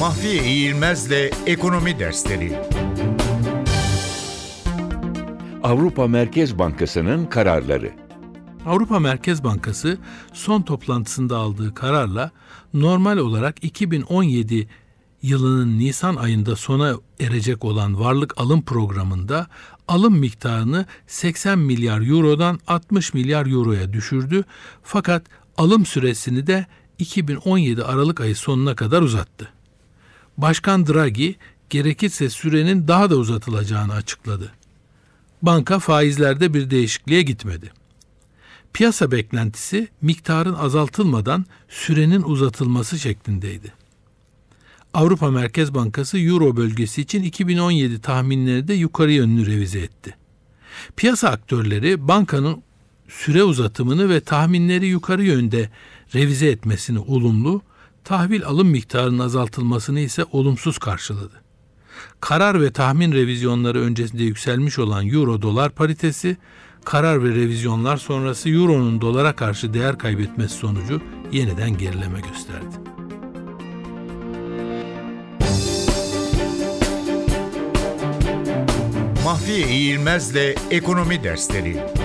Mahfiye İğilmez'le Ekonomi Dersleri Avrupa Merkez Bankası'nın kararları. Avrupa Merkez Bankası son toplantısında aldığı kararla normal olarak 2017 yılının Nisan ayında sona erecek olan varlık alım programında alım miktarını 80 milyar eurodan 60 milyar euroya düşürdü fakat alım süresini de 2017 Aralık ayı sonuna kadar uzattı. Başkan Draghi gerekirse sürenin daha da uzatılacağını açıkladı. Banka faizlerde bir değişikliğe gitmedi. Piyasa beklentisi miktarın azaltılmadan sürenin uzatılması şeklindeydi. Avrupa Merkez Bankası Euro bölgesi için 2017 tahminleri de yukarı yönlü revize etti. Piyasa aktörleri bankanın süre uzatımını ve tahminleri yukarı yönde revize etmesini olumlu, tahvil alım miktarının azaltılmasını ise olumsuz karşıladı. Karar ve tahmin revizyonları öncesinde yükselmiş olan euro dolar paritesi, karar ve revizyonlar sonrası euronun dolara karşı değer kaybetmesi sonucu yeniden gerileme gösterdi. Mahfiye İğilmez'le Ekonomi Dersleri